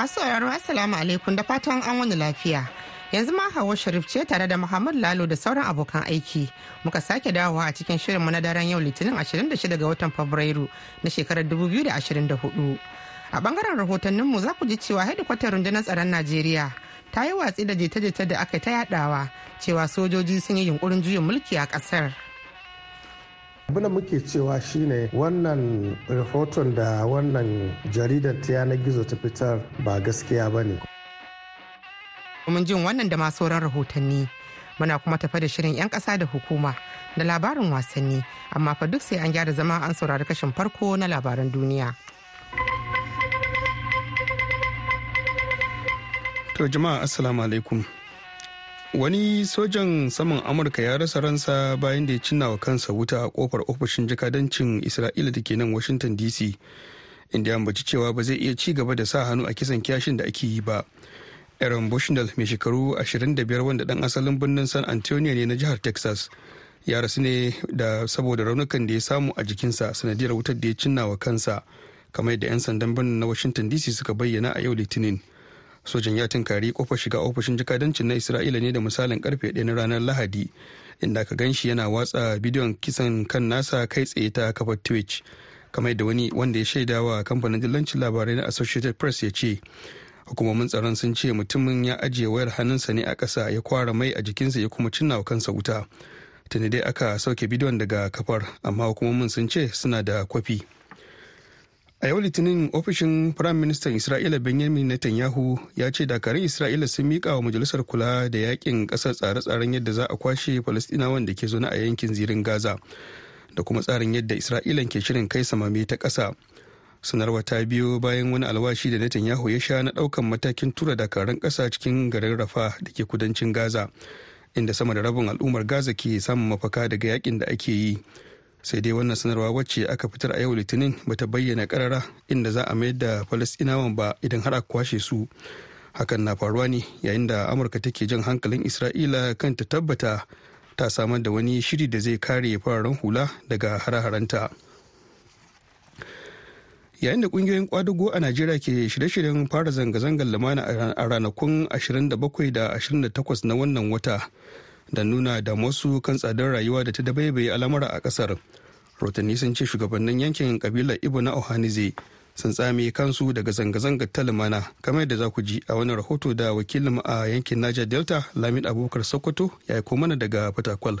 Masu sauraro Assalamu alaikum da fatan an wani lafiya. Yanzu ma Hawa Sharif ce tare da Muhammad Lalo da sauran abokan aiki. Muka sake dawowa a cikin shirinmu na daren yau Litinin 26 ga watan Fabrairu na shekarar 2024. A ɓangaren rahotanninmu za ku ji cewa hedikwatar rundunar tsaron Najeriya ta yi watsi da jita-jita da aka ta yadawa cewa sojoji sun yi yunkurin juyin mulki a ƙasar. Abin da muke cewa shine wannan rahoton da wannan jaridar ta yanar gizo ta fitar ba gaskiya ba ne. Mun jin wannan da masu sauran rahotanni. Muna kuma tafa da shirin 'yan ƙasa da hukuma da labarin wasanni. Amma fa duk sai an gyara zama an saurari kashin farko na labaran duniya. To jama'a assalamu alaikum. Wani sojan saman amurka ya rasa ransa bayan da ya cinna wa kansa wuta a ƙofar ofishin jakadancin isra'ila da ke nan washington dc inda ya ambaci cewa ba zai iya ci gaba da sa hannu a kisan kyashin da ake yi ba. Aaron bushnell mai shekaru 25 wanda dan asalin birnin san antonio ne na jihar texas ya rasu ne da saboda raunukan da ya samu a jikinsa sanadiyar wutar da ya cinna wa kansa kamar yadda 'yan sandan birnin na washington dc suka bayyana a yau litinin. Sojan ya tunkari ƙofar shiga ofishin jakadancin na isra'ila ne da misalin ƙarfe 1 na ranar lahadi inda aka gan shi yana watsa bidiyon kisan kan nasa kai tsaye ta kafar twitch kamar da wani wanda ya shaida wa kamfanin dillancin labarai na associated press ya ce. Hukumomin tsaron sun ce mutumin ya ajiye wayar hannunsa ne a ƙasa ya kwara mai a jikinsa ya kuma cinna wa kansa wuta. Tuni dai aka sauke bidiyon daga kafar amma hukumomin sun ce suna da kwafi. A yau litinin ofishin firayim ministan isra'ila benjamin netanyahu ya ce dakarun isra'ila sun miƙa wa majalisar kula da yaƙin ƙasar tsare-tsaren yadda za a kwashe falastinawan da ke zaune a yankin zirin gaza da kuma tsarin yadda isra'ilan ke shirin kai samame ta ƙasa. Sanarwa ta biyo bayan wani alwashi da netanyahu ya sha na ɗaukan matakin tura dakarun ƙasa cikin garin rafa da ke kudancin gaza inda sama da rabin al'ummar gaza ke samun mafaka daga yaƙin da ake yi. Sai dai wannan sanarwa wacce aka fitar a yau litinin bata bayyana karara inda za a mayar da falastinawan ba idan har aka kwashe su. Hakan na faruwa ne yayin da amurka take jan hankalin isra'ila kan ta tabbata ta samar da wani shiri da zai kare fararen hula daga hare-harenta. Yayin da ƙungiyoyin kwadago a najeriya ke shirye-shiryen fara zanga-zangar lumana a ranakun 27 da 28 na wannan wata da nuna da wasu kan tsadar rayuwa da ta dabaibaye al'amura a ƙasar rotanni sun ce shugabannin yankin kabilar ibo na ohanize sun tsame kansu daga zanga-zangar ta lumana kamar yadda za ku ji a wani rahoto da wakilin a yankin niger delta lamid abubakar sokoto ya aiko mana daga fatakwal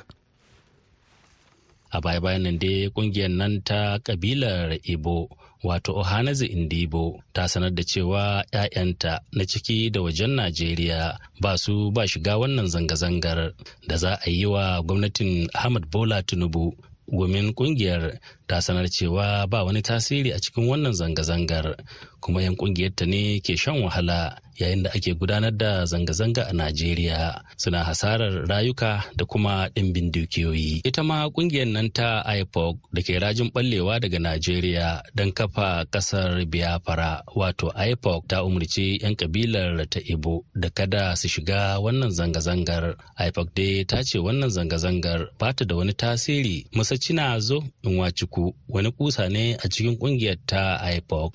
a baya-bayan nan dai ƙungiyar nan ta kabilar ibo wato ohanaze indibo ta sanar da cewa 'ya'yanta na ciki da wajen najeriya ba su ba shiga wannan zanga-zangar da za a yi wa gwamnatin ahmad bola tinubu domin ƙungiyar ta sanar cewa ba wani tasiri a cikin wannan zanga-zangar. Kuma 'yan kungiyarta ne ke shan wahala yayin da ake gudanar da zanga-zanga a Najeriya suna hasarar rayuka da kuma ɗimbin dukiyoyi. Ita ma ƙungiyar nan ta IPOC da ke rajin ɓallewa daga Najeriya don kafa ƙasar Biafra wato IPOC ta umarci 'yan kabilar ta Ibo da kada su shiga wannan zanga-zangar. IPOC dai ta ce wannan zanga-zangar ba ta da wani tasiri. Musacina zo in waciku wani kusa ne a cikin ƙungiyar ta IPOC.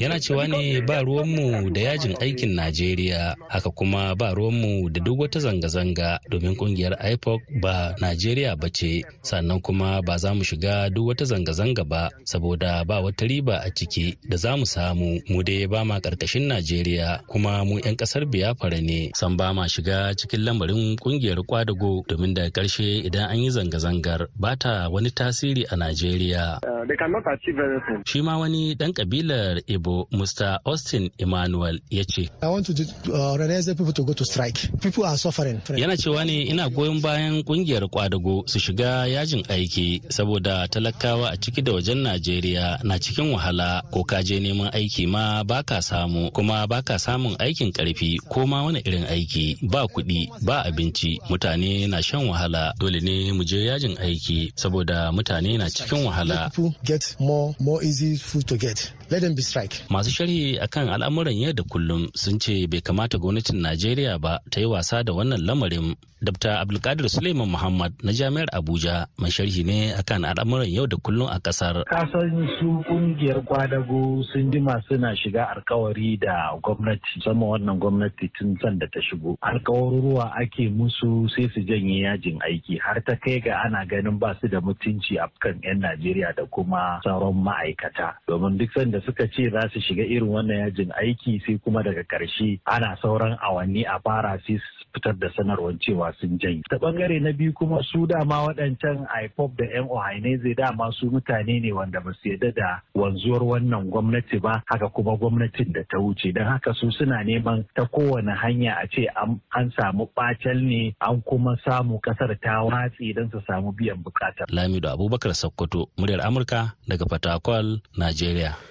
Yana cewa ne ba ruwan mu da yajin aikin Najeriya haka kuma ba ruwanmu da duk wata zanga-zanga domin ƙungiyar IPOC ba Najeriya ba ce. Sannan kuma ba za mu shiga duk wata zanga-zanga ba saboda ba wata riba a ciki da za mu samu. Mu dai ba ma ƙarƙashin Najeriya kuma mu 'yan ƙasar Biafra ne. San ba ma shiga cikin lamarin ƙungiyar kwadago domin daga ƙarshe idan an yi zanga-zangar ba ta wani tasiri a Najeriya. Uh, Shi ma wani ɗan ƙabilar Ibo Mr. Austin Emmanuel ya ce. I want to uh, people to go to strike. People are suffering. Yana cewa ne ina goyon bayan ƙungiyar kwadago su shiga yajin aiki saboda talakawa a ciki da wajen Najeriya na cikin wahala ko ka je neman aiki ma baka samu kuma baka samun aikin ƙarfi ko ma wani irin aiki ba kuɗi ba abinci mutane na shan wahala dole ne mu je yajin aiki saboda mutane na cikin wahala. Get more, more easy food to get. it. Let them be strike. Masu sharhi akan al'amuran yau da kullum sun ce bai kamata gwamnatin Najeriya ba ta yi wasa da wannan lamarin. Dr. Abdulkadir Suleiman Muhammad na Jami'ar Abuja mai sharhi ne akan al'amuran yau da kullum a ƙasar. Kasan su ƙungiyar kwadago sun jima suna shiga alkawari da gwamnati, musamman wannan gwamnati tun san da ta shigo. Alkawaruruwa ake musu sai su janye yajin aiki har ta kai ga ana ganin ba su da mutunci a kan 'yan Najeriya da kuma sauran ma'aikata. Domin duk sanda suka ce za su shiga irin wannan yajin aiki sai kuma daga ƙarshe ana sauran awanni a fara sai fitar da sanarwar cewa sun janye. Ta ɓangare na biyu kuma su dama waɗancan IPOP da 'yan Ohaneze dama su mutane ne wanda ba su yarda da wanzuwar wannan gwamnati ba haka kuma gwamnatin da ta wuce don haka su suna neman ta kowane hanya a ce an samu ɓacal ne an kuma samu ƙasar ta watsi don su samu biyan buƙata. Lamido Abubakar Sokoto, muryar Amurka daga Fatakwal, Najeriya.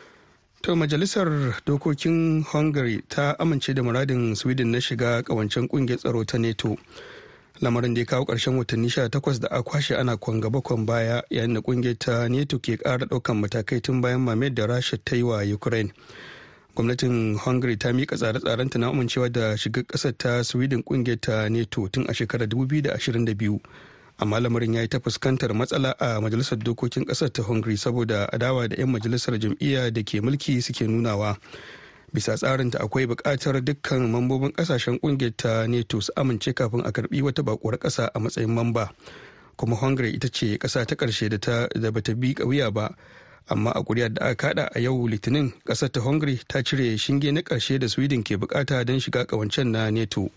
To majalisar dokokin Hungary ta amince da muradin Sweden na shiga kawancen ƙungiyar tsaro ta NATO. Lamarin da ya kawo ƙarshen watanni 18 da a kwashe ana kwan gaba kwan baya yayin da ƙungiyar ta NATO ke ƙara ɗaukan matakai tun bayan mamayar da Rasha ta yi wa Ukraine. Gwamnatin Hungary ta miƙa tsare-tsarenta na amincewa da shiga ƙasar ta Sweden ƙungiyar ta NATO tun a shekarar 2022. Amma lamarin ya yi ta fuskantar matsala a majalisar dokokin ƙasar ta hungary saboda adawa da 'yan majalisar jam'iyya da ke mulki suke nunawa. Bisa tsarinta akwai buƙatar dukkan mambobin ƙasashen ƙungiyar ta neto su amince kafin a karɓi wata bakuwar ƙasa a matsayin mamba. Kuma hungary ita ce ƙasa ta ƙarshe da ta da bata bi wuya ba. Amma a kuri'ar da aka kada a yau litinin ƙasar ta hungary ta cire shinge na ƙarshe da sweden ke buƙata don shiga ƙawancen na neto.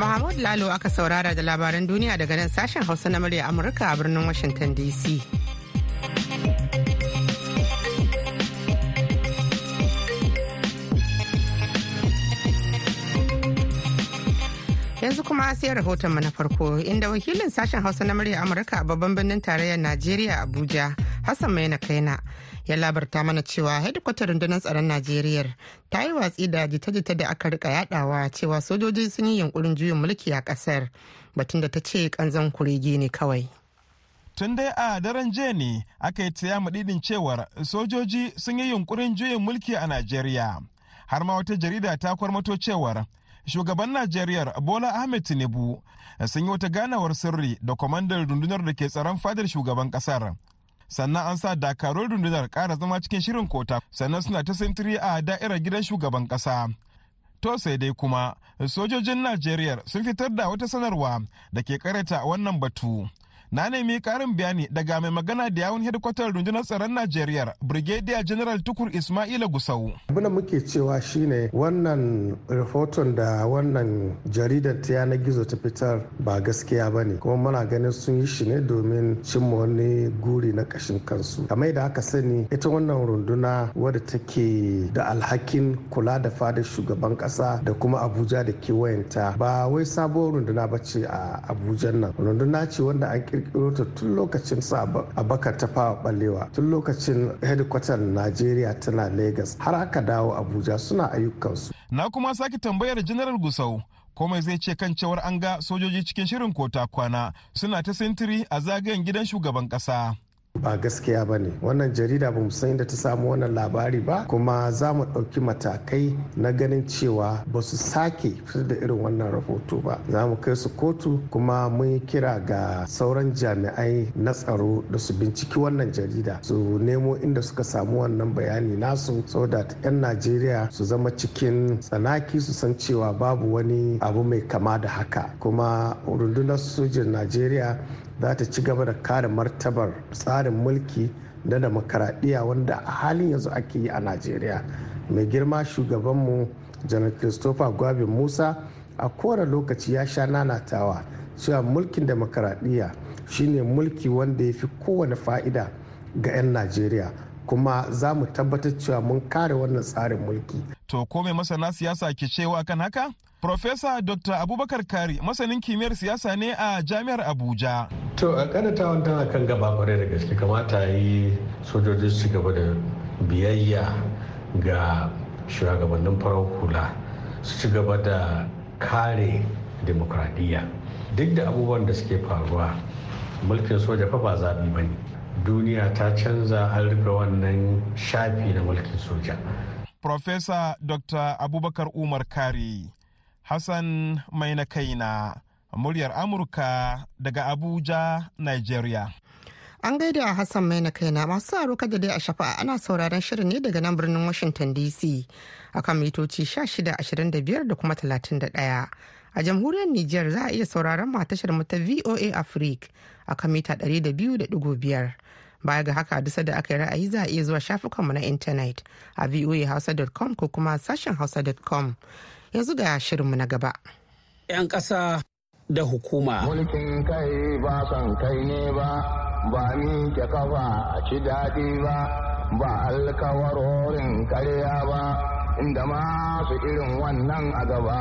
Mahmud Lalo aka saurara da labaran duniya daga nan sashen Hausa na murya Amurka a birnin Washington DC. Yanzu kuma sai rahoton na farko inda wakilin sashen hausa na murya amurka a babban birnin tarayyar najeriya abuja hassan maina kaina ya labarta mana cewa hedikwatar rundunar tsaron najeriya ta yi watsi da jita-jita da aka riƙa yadawa cewa sojoji sun yi yunkurin juyin mulki a ƙasar batun da ta ce kanzan kurege ne kawai. Tun dai a daren jiya ne aka yi taya madidin cewar sojoji sun yi yunkurin juyin mulki a najeriya. Har ma wata jarida ta kwarmato cewar shugaban najeriya bola ahmed tinubu sun yi wata ganawar sirri da kwamandan rundunar da ke tsaron fadar shugaban ƙasar. Sannan an sa dakarun rundunar kara zama cikin shirin kota sannan suna ta sintiri a da'irar gidan shugaban kasa to sai dai kuma sojojin najeriya sun fitar da wata sanarwa da ke karata wannan batu. Na nemi karin bayani daga mai magana da yawun hedikwatar rundunar tsaron najeriya brigadier general tukur ismaila gusau. Abin da muke cewa shine wannan rahoton da wannan jaridar ta yanar gizo ta fitar ba gaskiya ba ne. Kuma muna ganin sun yi shi ne domin cimma wani guri na kashin kansu. Kamar da aka sani ita wannan runduna wadda take da alhakin kula da fadar shugaban kasa da kuma abuja da kewayenta ba wai sabuwar runduna ba ce a abuja nan. Runduna ce wanda an kirkiro tun lokacin sa abakar ta fawa balewa tun lokacin hedikwatar najeriya tana lagos har aka dawo abuja suna ayyukansu. Na kuma sake tambayar general gusau komai zai ce kan cewar an ga sojoji cikin shirin kota kwana suna ta sintiri a zagayen gidan shugaban kasa ba gaskiya ba ne. Wannan jarida ba mu san inda ta samu wannan labari ba kuma za mu ɗauki matakai na ganin cewa ba su sake fitar da irin wannan rahoto ba. Za mu kai su kotu kuma mun yi kira ga sauran jami'ai na tsaro da su binciki wannan jarida su nemo inda suka samu wannan bayani nasu so that 'yan najeriya su zama cikin tsanaki su san cewa babu wani abu mai kama da haka. Kuma rundunar sojin najeriya za ta ci gaba da kare martabar tsarin mulki da demokaradiyya wanda a halin yanzu ake yi a najeriya. Mai girma shugabanmu janar christopher gwabin musa a kowane lokaci ya sha nanatawa cewa mulkin demokaradiyya shine mulki wanda ya fi kowane fa'ida ga 'yan najeriya. Kuma za mu tabbatar cewa mun kare wannan tsarin mulki. To ko mai masana siyasa ke cewa kan haka? Profesa Dr. Abubakar Kari masanin kimiyyar siyasa ne a Jami'ar Abuja. To a kadatawan tana kan gaba ƙwarai da gaske kamata yi sojoji su gaba da biyayya ga shugabannin farar hula su ci gaba da kare demokradiyya duk da abubuwan da suke faruwa mulkin soja fa ba zaɓi ba ne duniya ta canza an rufe wannan shafi na mulkin soja. Profesa Dr. Abubakar Umar Kari Hassan mai na muryar Amurka daga Abuja, Nigeria. An gaida Hassan mai na masu aro kada dai a shafa ana sauraron shirin ne daga nan birnin Washington DC akan mitoci 1625 da kuma 31. A jamhuriyar Nijar za a iya sauraron matashar mu ta VOA Africa akan mita 200.5. Baya ga haka dusa da aka yi ra'ayi za a iya zuwa shafukanmu na intanet a voahausa.com ko kuma sashen hausa.com. yanzu ga shirinmu na gaba. 'Yan ƙasa da hukuma. Mulkin kai ba son kai ne ba, ba ni ke kafa a ci daɗi ba, ba alkawarorin karya ba, inda masu irin wannan a gaba.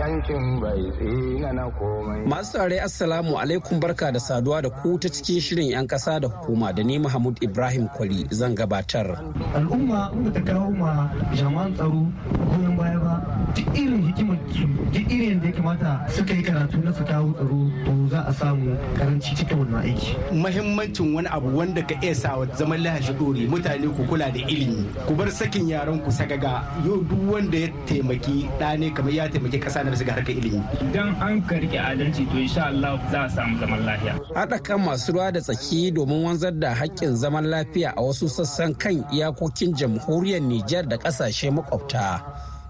Yankin bai tsina na komai. Masu tsare Assalamu alaikum barka da saduwa da ku ta cikin shirin 'yan ƙasa da hukuma da ni Mahmud Ibrahim Kwali zan gabatar. Al'umma in ta kawo ma jami'an tsaro goyon baya ba duk irin hikimar su duk irin da ya kamata suka yi karatu na su kawo tsaro to za a samu karanci cikin wannan aiki. Mahimmancin wani abu wanda ka iya sa zaman lahashi dore mutane ku kula da ilimi ku bar sakin yaran ku sagaga yau duk wanda ya taimaki ɗa ne kamar ya taimaki ƙasa na bisa harkar ilimi. Idan an karki adalci to insha Allah za a samu zaman lafiya. Haɗa kan masu ruwa da tsaki domin wanzar da haƙƙin zaman lafiya a wasu sassan kan iyakokin jamhuriyar Nijar da ƙasashe makwabta.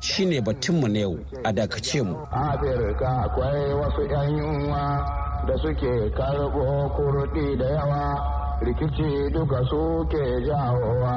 Shine batunmu na yau a dakace mu. Afirka akwai wasu 'yan yunwa da suke karɓo kurɗi da yawa rikici duka suke jawowa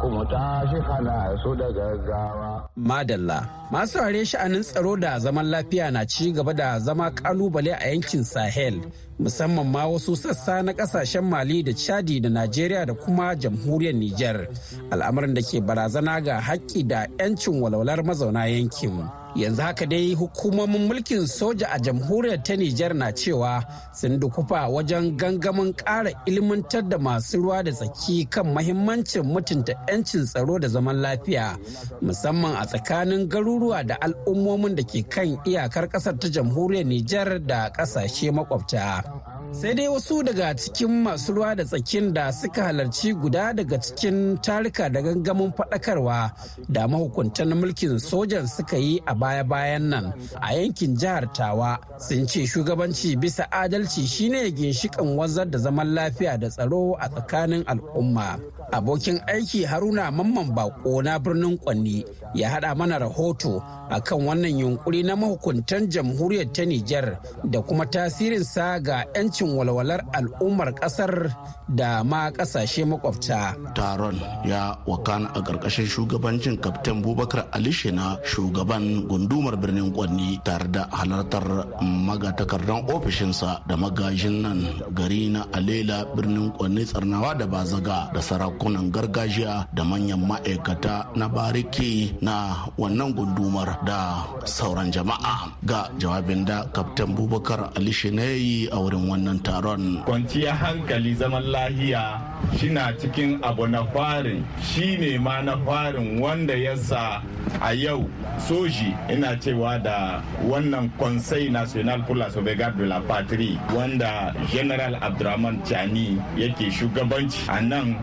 kuma tashi hana su da gaggawa. Madalla, masu rare sha'anin tsaro da zaman lafiya na ci gaba da zama ƙalubale a yankin Sahel, musamman ma wasu sassa na ƙasashen Mali da Chadi da Najeriya da kuma jamhuriyar Nijar, al'amarin da ke barazana ga haƙƙi da 'yancin walwalar mazauna yankin. yanzu haka dai hukumomin mulkin soja a jamhuriyar ta Nijar na cewa sun dukufa wajen gangamin ƙara ilmantar da masu ruwa da tsaki kan mahimmancin mutunta 'yancin tsaro da zaman lafiya musamman a tsakanin garuruwa da al'ummomin da ke kan iyakar ƙasar ta jamhuriyar Nijar da ƙasashe makwabta. Sai dai wasu daga cikin masu ruwa da tsakin da suka halarci guda daga cikin tarika da gangamin faɗakarwa da mahukuntan mulkin sojan suka yi a baya-bayan nan a yankin jihar tawa sun ce shugabanci bisa adalci shine ginshikan wazar da zaman lafiya da tsaro a tsakanin al'umma. Abokin aiki haruna mamman bako na birnin kwanni ya haɗa mana rahoto akan wannan yunkuri na mahukuntan jamhuriyar ta Nijar da kuma tasirinsa ga 'yancin walwalar al'ummar ƙasar da ma ƙasashe makwabta. Taron ya wakana a ƙarƙashin shugabancin Kaftin Bubakar Ali Shina shugaban gundumar birnin Kwanni tare da halartar magatakardan ofishinsa da magajin nan gari na Alela birnin Kwanni tsarnawa da bazaga da sarakunan gargajiya da manyan ma'aikata na bariki na wannan gundumar da sauran jama'a ga jawabin da kaftan bubakar ali yi a wurin wannan taron. Kwanciyar hankali zaman lahiya shina cikin abu na farin. Shine ma na farin wanda ya sa a yau soji ina cewa da wannan conseil national pour la sauvegarde de la patrie wanda general abdurrahman chani yake shugabanci a nan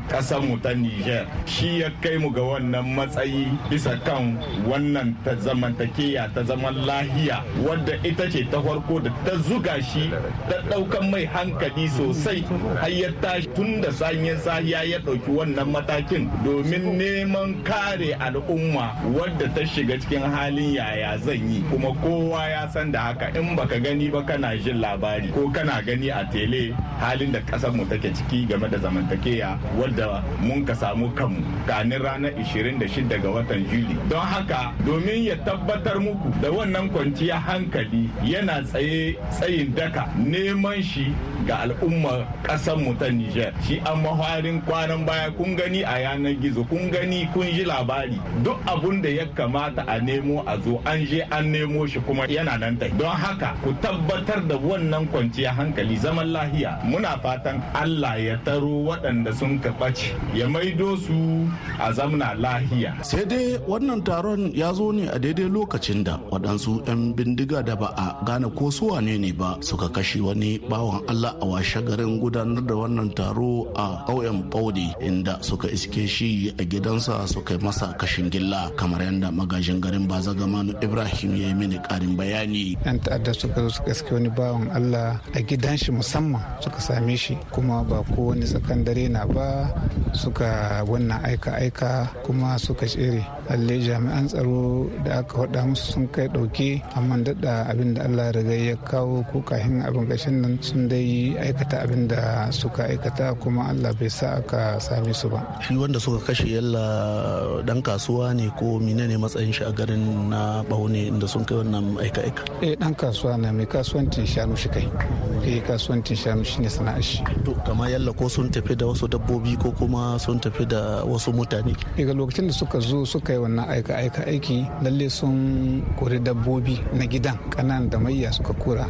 mu ta niger. Shi ya kai mu ga wannan matsayi bisa kan wannan ta zamantakeya ta zaman lahiya wadda ita ce ta farko da ta zuga shi ɗaukan mai hankali sosai. Har ya tashi tun da sanyi sanyin sahiya ya ɗauki wannan matakin domin neman kare al'umma wadda ta shiga cikin halin yaya zan yi. Kuma kowa ya san da haka. In baka gani ba kana jin labari ko kana gani a tele halin da ƙasar mu take ciki game da zamantakeya wadda mun ka samu kanmu kanin ranar 26 ga watan juli don haka domin ya tabbatar muku da wannan kwanciya hankali yana tsaye tsayin daka neman shi ga al'ummar ƙasar mu ta Nijar shi an mafarin kwanan baya kun gani a yanar gizo kun gani kun ji labari. Duk abun da ya kamata a nemo a zo an je an nemo shi kuma yana nan tai don haka ku tabbatar da wannan kwanciya hankali zaman lahiya. Muna fatan Allah ya taro waɗanda sun kaɓace ya maido su a zamna lahiya. Sai dai wannan taron ya zo ne a daidai lokacin da waɗansu 'yan bindiga da ba a gane ko su wane ne ba suka kashe wani bawan Allah a washe garin gudanar da wannan taro a ƙauyen Baudi inda suka iske shi a gidansa suka masa kashin gilla kamar yadda magajin garin Bazagamanu Ibrahim ya yi mini ƙarin bayani. 'Yan ta'adda suka zo suka iske wani bawan Allah a gidan shi musamman suka same shi kuma ba ko wani tsakan dare na ba suka wannan aika-aika kuma suka tsere lalle jami'an tsaro da aka faɗa musu sun kai ɗauke amma daɗa abin da allah riga ya kawo ko kahin abin gashin nan sun dai aikata abin da suka aikata kuma allah bai sa aka same su ba. Shi wanda suka kashe yalla dan kasuwa ne ko mine ne matsayin shi a garin na baune inda sun kai wannan aika-aika? Eh dan kasuwa na mai kasuwancin shanu shi kai. Eh kasuwancin shanu shine sana'ar shi. To kamar yalla ko sun tafi da wasu dabbobi ko kuma sun tafi da wasu mutane? Daga lokacin da suka zo suka yi wannan aika aika aiki lalle sun kori dabbobi na gidan kanan da mayya suka kura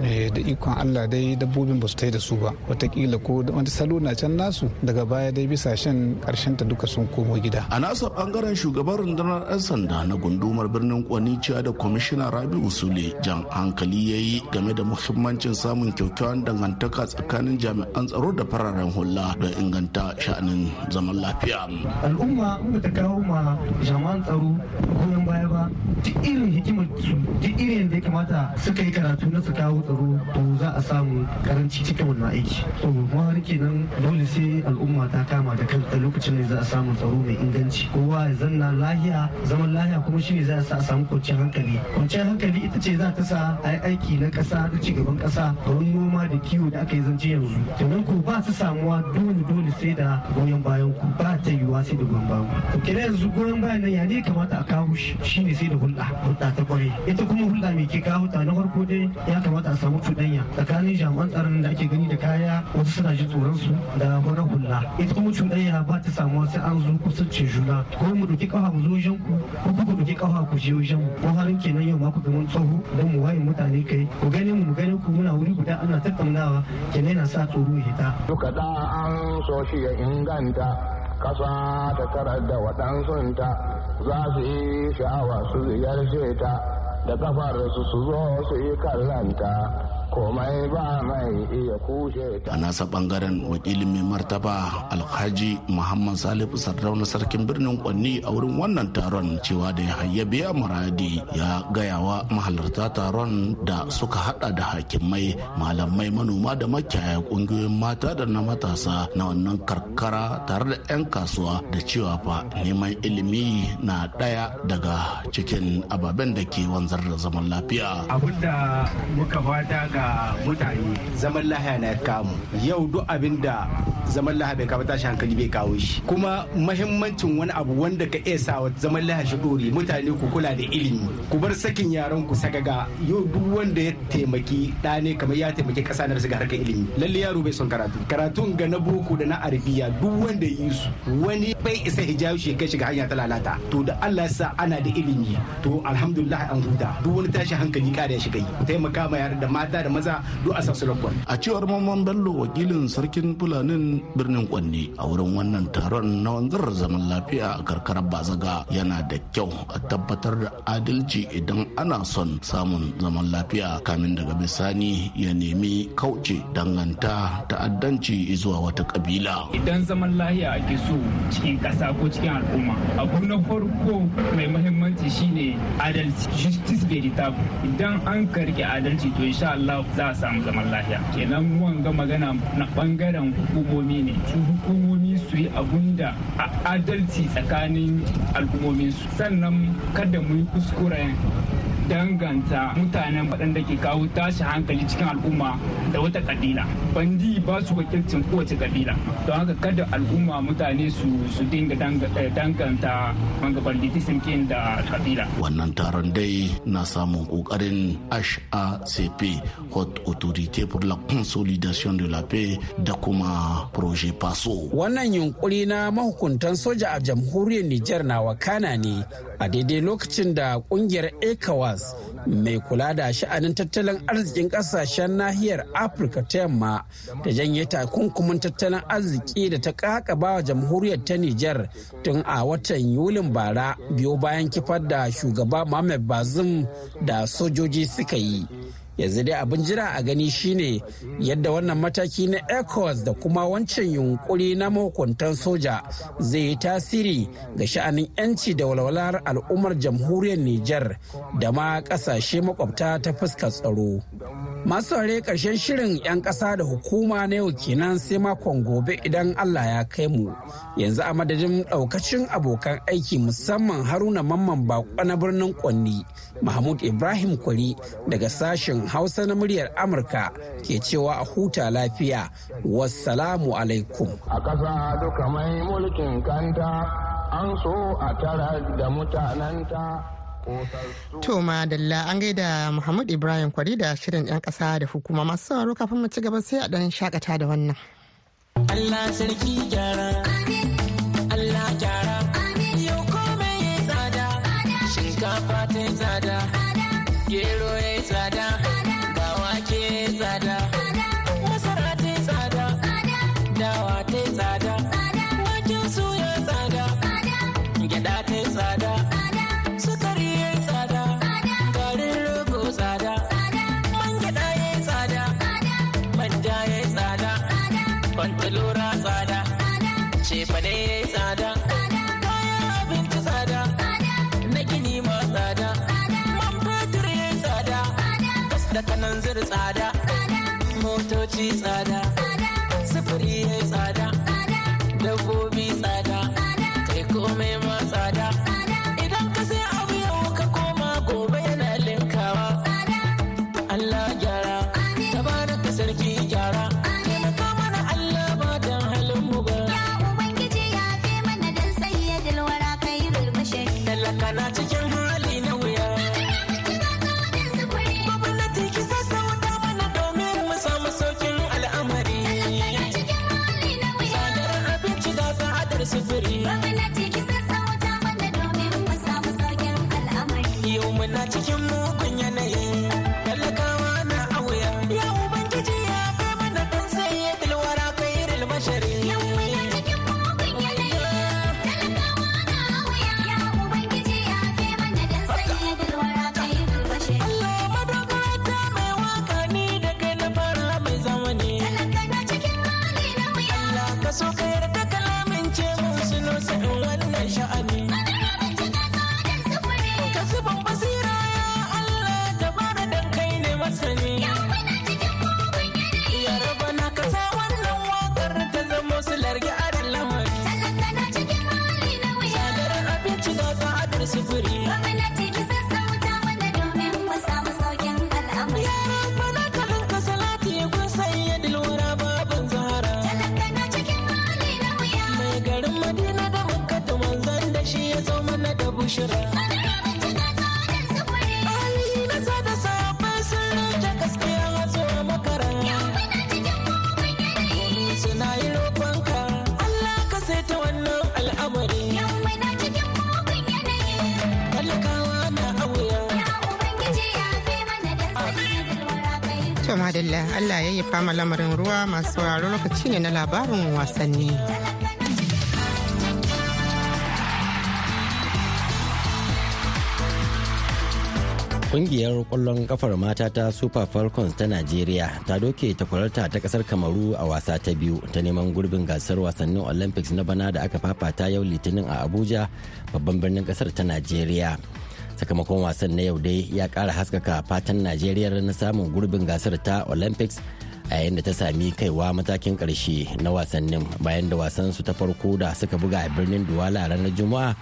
da ikon Allah dai dabbobin ba su tai da su ba. Watakila ko wani salo na can nasu daga baya dai bisa shan ƙarshen ta duka sun komo gida. A nasa ɓangaren shugaban rundunar 'yan sanda na gundumar birnin kwanicciya da kwamishina rabi'u sule jan hankali ya yi game da muhimmancin samun kyakkyawan dangantaka tsakanin jami'an tsaro da fararen hula don inganta sha'anin zaman lafiya. Al'umma in ta kawo ma jami'an tsaro goyon baya ba duk irin hikimar su duk irin da ya kamata suka yi karatu na su kawo tsaro to za a samu karanci cikin wannan aiki. To har kenan dole sai al'umma ta kama da kanta lokacin ne za a samu tsaro mai inganci. Kowa ya zanna lahiya zaman lahiya kuma shine za a sa a samu kwanciyar hankali. Kwanciyar hankali ita ce za ta sa a aiki na kasa da ci gaban kasa kamar noma da kiwo da aka yi zance yanzu. Kenan ko ba su samuwa dole dole sai da goyon bayan ku. Ba ta yiwuwa sai da goyon bayan ku. Kenan yanzu goyon bayan nan ya ne kamata a kawo shi? Shine sai da hulɗa hulɗa ta ƙwarai ita kuma hulɗa mai ke kawo ta na farko dai ya kamata a samu cuɗanya. Tsakanin jami'an tsaron da ake gani da kaya wasu suna ji tsoron su da wani hula. Ita kuma cuɗanya ba ta samuwa sai an zo kusancin juna. Ko mu ɗauki ƙafa mu zo wajen ku ko ku ɗauki ƙafa ku je wajen mu. Ko harin kenan yau ma ku ga tsoho don mu waye mutane kai. Ku gane mu mu gane ku. Muna wuri guda ana tattaunawa. Kenan yana sa tsoro ya hita. duka da an so shi ya inganta. Kasa ta tarar da waɗansunta. Za su yi sha'awa su ziyarce ta. Da kafar su su zo su yi kallanta komai ba mai iya kushe a nasa ɓangaren wakilin mai martaba alhaji muhammad salihu sardauna sarkin birnin kwanni a wurin wannan taron cewa da ya hayyabe muradi ya gayawa mahalarta taron da suka hada da hakimai malamai manoma da makiyaya ƙungiyoyin mata da na matasa na wannan karkara tare da 'yan kasuwa da cewa fa neman ilimi na ɗaya daga cikin ababen da ke wanzar da zaman lafiya. Abinda muka fata ga ga mutane. Zaman lahiya na kamu. Yau duk abin da zaman lahiya bai kawo tashi hankali bai kawo shi. Kuma mahimmancin wani abu wanda ka iya sa zaman lahiya shi dore mutane ku kula da ilimi. Ku bar sakin yaran ku sagaga yau duk wanda ya taimaki da ne kamar ya taimaki kasa na ga harkar ilimi. Lalle yaro bai son karatu. Karatun ga na boko da na arabiya duk wanda yi su wani bai isa hijabi shi kai shiga hanya ta lalata. To da Allah ya sa ana da ilimi to alhamdulillah an huta. Duk wani tashi hankali kada ya shiga yi. Taimaka ma yara da mata da maza duk a sassu a cewar mamman bello wakilin sarkin fulanin birnin kwanne a wurin wannan taron na wanzar zaman lafiya a karkarar bazaga yana da kyau a tabbatar da adalci idan ana son samun zaman lafiya. Kamin daga bisani ya nemi kauce danganta ta'addanci zuwa wata kabila. Idan zaman lafiya ake so cikin ƙasa ko cikin al'umma abu na farko mai muhimmanci shine adalci. Justice veritable idan an karke adalci to insha Allah Za a samu zaman lafiya. Kenan wanga magana na ɓangaren hukumomi ne. Su hukumomi su yi abun da adalci tsakanin al'ummomin su sannan kada mu yi kuskuren danganta mutanen waɗanda ke kawo tashi hankali cikin al'umma da wata kabila bandi ba su wakilcin kowace kabila don haka kada al'umma mutane su su dinga danganta wanga banditism kin da kabila wannan taron dai na samun ƙoƙarin HACP Hot Autorité pour la Consolidation de la Paix da kuma Projet PASO. Wannan yunkuri na mahukuntan soja a jamhuriyar Nijar na wakana ne a daidai lokacin da ƙungiyar ECOWAS mai kula da sha'anin tattalin arzikin ƙasashen nahiyar afirka ta yamma da janye takunkumin tattalin arziki da ta kakaba wa jamhuriyar ta nijar tun a watan yulin bara biyo bayan kifar da shugaba mohamed bazum da sojoji suka yi. Yanzu dai abin jira a gani shine yadda wannan mataki na ecowas da kuma wancan yunkuri na mahukuntan soja zai yi tasiri ga sha'anin 'yanci da walwalar al'ummar jamhuriyar niger da ma ƙasashe makwabta ta fuskar tsaro. Masu ware ƙarshen shirin 'yan ƙasa da hukuma na yau kenan sai makon gobe idan allah ya kai mu. Yanzu a madadin ɗaukacin abokan aiki musamman haruna mamman bako na birnin kwanni mahmud ibrahim kwari daga sashen hausa na muryar amurka ke cewa a huta lafiya. Wassalamu alaikum. A ƙasa duka mai mulkin kanta an so a tara da mutanenta. To madalla an gaida Muhammad Ibrahim kwari da shirin 'yan ƙasa da hukuma. Masu sauraro kafin mu ci gaba sai a ɗan shakata da wannan. Allah sarki gyara, Allah gyara, kwantalora tsada. Cefane tsada. Kayan abinci tsada. Na gini ma tsada. Man fetur ya tsada. Gas da kanan zir tsada. Motoci tsada. Sufuri ya tsada. Dabbobi tsada. Cikin mugun yanayi. Wannan al'amari. Talakawa na auya To madalla Allah ya yi fama lamarin ruwa masu sauraro lokaci ne na labarin wasanni. Kungiyar ƙwallon kafar mata ta Super Falcons ta Najeriya ta doke takwararta ta ƙasar Kamaru a wasa ta biyu ta neman gurbin gasar wasannin Olympics na bana da aka fafata yau Litinin a Abuja babban birnin ƙasar ta Najeriya. sakamakon wasan na yau dai ya kara haskaka fatan najeriya na samun gurbin gasar ta olympics a yayin da ta sami kaiwa matakin ƙarshe na wasannin bayan da wasan su ta farko da suka buga a birnin duwala ranar juma'a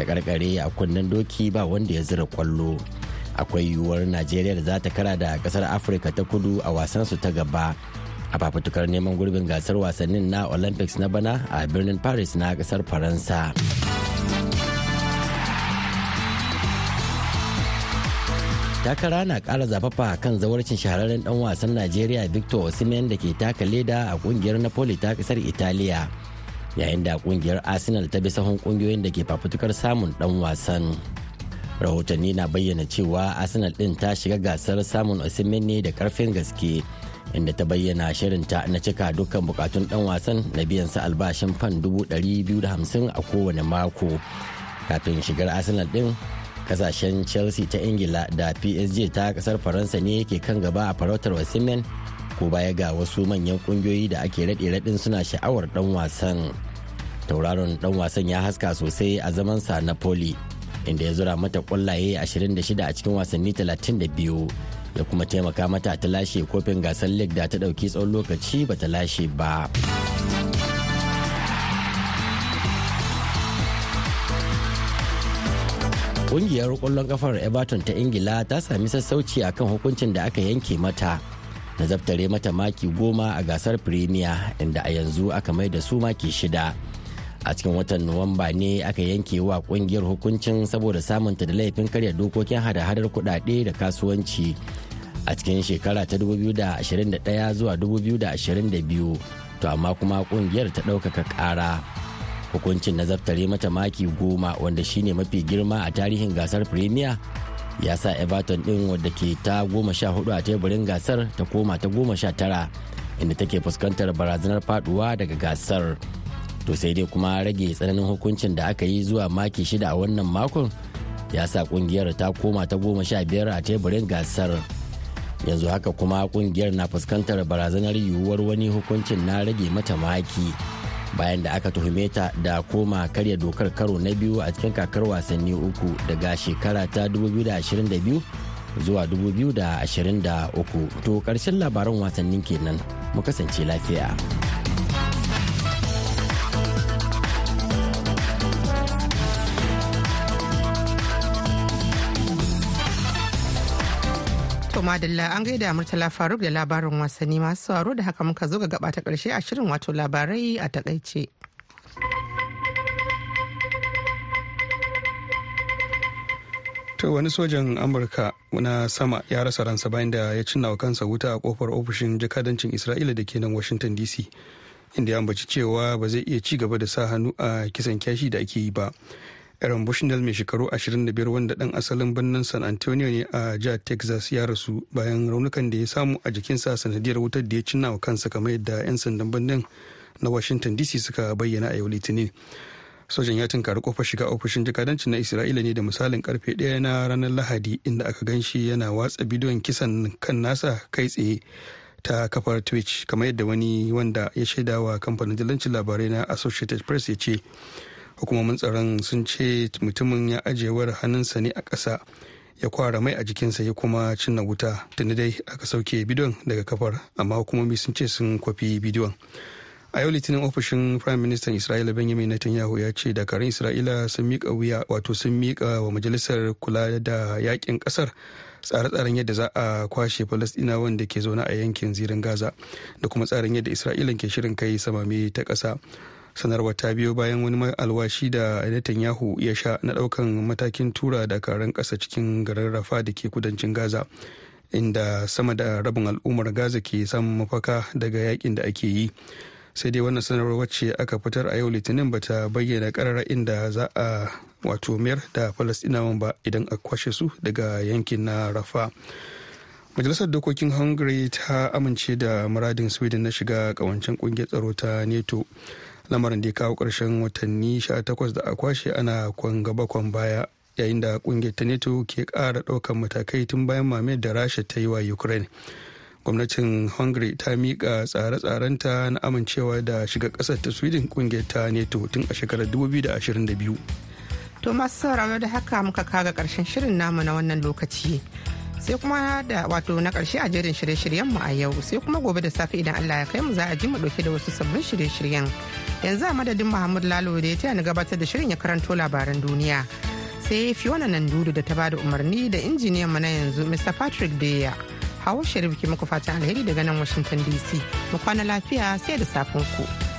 ta karkare a kunnen doki ba wanda ya zira ƙwallo akwai yiwuwar najeriya da za ta kara da ƙasar afirka ta kudu a wasan su ta gaba. A fafutukar neman gurbin gasar wasannin na olympics na bana a birnin paris na ƙasar faransa. Takara na kara zafafa kan zawarcin shahararren dan wasan najeriya victor osimhen da ke taka leda a ƙungiyar napoli ta ƙasar italiya. Yayin da ƙungiyar arsenal ta bi sahun ƙungiyoyin da ke fafutukar samun dan wasan. Rahotanni na bayyana cewa arsenal din ta shiga gasar samun osimhen ne da ƙarfin gaske inda ta bayyana shirinta na cika dukkan bukatun dan wasan na biyan sa albashin fan 250 a kowane mako. Kafin shigar arsenal din ƙasashen chelsea ta ingila da psg ta ƙasar faransa ne ke kan gaba a farautar wasimen ko baya ga wasu manyan kungiyoyi da ake raɗe raɗin suna sha'awar dan wasan. Tauraron dan wasan ya haska sosai a zamansa na poli inda ya zura mata kwallaye 26 a cikin wasanni 32 ya kuma taimaka mata ta lashe kofin gasar league da ta ɗauki tsawon lokaci ba ta lashe ba. Kungiyar ƙwallon kafar Everton ta Ingila ta sami sassauci akan hukuncin da aka yanke mata na zaftare mata maki goma a gasar Premier inda a yanzu aka mai da su maki shida. A cikin watan Nuwamba ne aka yanke wa ƙungiyar hukuncin saboda samunta da laifin karya dokokin hada-hadar kudade da kasuwanci. A cikin shekara ta 2021 zuwa 2022 to amma kuma ƙungiyar ta ɗaukaka ƙara. hukuncin na zaftare mata maki goma wanda shine mafi girma a tarihin gasar premier ya sa everton din wadda ke ta goma sha huɗu a teburin gasar ta koma ta goma sha tara inda take fuskantar barazanar faɗuwa daga gasar. To sai dai kuma rage tsananin hukuncin da aka yi zuwa maki shida a wannan makon ya sa ƙungiyar ta koma ta goma sha biyar a teburin gasar. Yanzu haka kuma ƙungiyar na fuskantar barazanar yiwuwar wani hukuncin na rage mata maki bayan da aka tuhume ta da koma karya dokar karo na biyu a cikin kakar wasanni uku daga shekara ta 2022 zuwa 2023 to ƙarshen labaran wasannin kenan. Mu kasance lafiya. Madalla an gaida Murtala Faruk da labarin wasanni masu sauraro da haka muka zo ga gaba ta ƙarshe a shirin wato labarai a taƙaice. To wani sojan Amurka na sama ya rasa ransa bayan da ya cinna wa kansa wuta a ƙofar ofishin jakadancin Isra'ila da ke nan Washington DC. Inda ya ambaci cewa ba zai iya ci gaba da sa hannu a kisan kyashi da ake yi ba. Aaron Bushnell mai shekaru 25 wanda dan asalin birnin San Antonio ne a jihar Texas ya rasu bayan raunukan da ya samu a jikinsa sanadiyar wutar da ya cinna wa kansa kamar yadda 'yan sandan birnin na Washington DC suka bayyana a yau Litinin. Sojan ya tunkari ƙofar shiga ofishin jakadancin na Isra'ila ne da misalin ƙarfe ɗaya na ranar Lahadi inda aka gan shi yana watsa bidiyon kisan kan nasa kai tsaye ta kafar Twitch kamar yadda wani wanda ya shaidawa kamfanin dillancin labarai na Associated Press ya ce. Hukumomin tsaron sun ce mutumin ya ajewar hannunsa ne a ƙasa ya kwara mai a jikinsa ya kuma cinna wuta. Tuni dai aka sauke bidiyon daga kafar amma hukumomi sun ce sun kwafi bidiyon. A yau litinin ofishin prime minister isra'ila benjamin netanyahu ya ce dakarun isra'ila sun miƙa wuya wato sun miƙa wa majalisar kula da yaƙin ƙasar tsare-tsaren yadda za a kwashe falastinawan wanda ke zaune a yankin zirin gaza da kuma tsarin yadda isra'ila ke shirin kai samame ta ƙasa. Sanarwar ta biyo bayan wani alwashi da netanyahu ya sha na ɗaukan matakin tura dakarun kasa cikin garin rafa da ke kudancin gaza inda sama da rabin al'ummar gaza ke samun mafaka daga yaƙin da ake yi. Sai dai wannan sanarwar wacce aka fitar a yau litinin bata bayyana karara inda za a wato mayar da falastinawan ba idan a kwashe su daga yankin na rafa majalisar dokokin hungary ta amince da muradin sweden na shiga kawancen ƙungiyar tsaro ta neto lamarin da ya kawo ƙarshen watanni 18 da a kwashe ana kwan gaba kwan baya yayin da ƙungiyar ta neto ke ƙara ɗaukar matakai tun bayan mamayar da rasha ta yi wa ukraine gwamnatin hungary ta miƙa tsare-tsarenta na amincewa da shiga ƙasar ta sweden ƙungiyar ta neto tun a shekarar 2022 To masu sauraro da haka muka kaga ƙarshen shirin namu na wannan lokaci. Sai kuma da wato na ƙarshe a jerin shirye-shiryen mu a yau sai kuma gobe da safe idan Allah ya kai mu za a ji mu ɗauke da wasu sabbin shirye-shiryen. Yanzu a madadin Muhammad Lalo da ya taya ni gabatar da shirin ya karanto labaran duniya. Sai Fiona Nandudu da ta ba da umarni da injiniyan mu na yanzu Mr. Patrick Deya. Hawa Sharif ke muku fatan alheri daga nan Washington DC. Mu kwana lafiya sai da safen ku.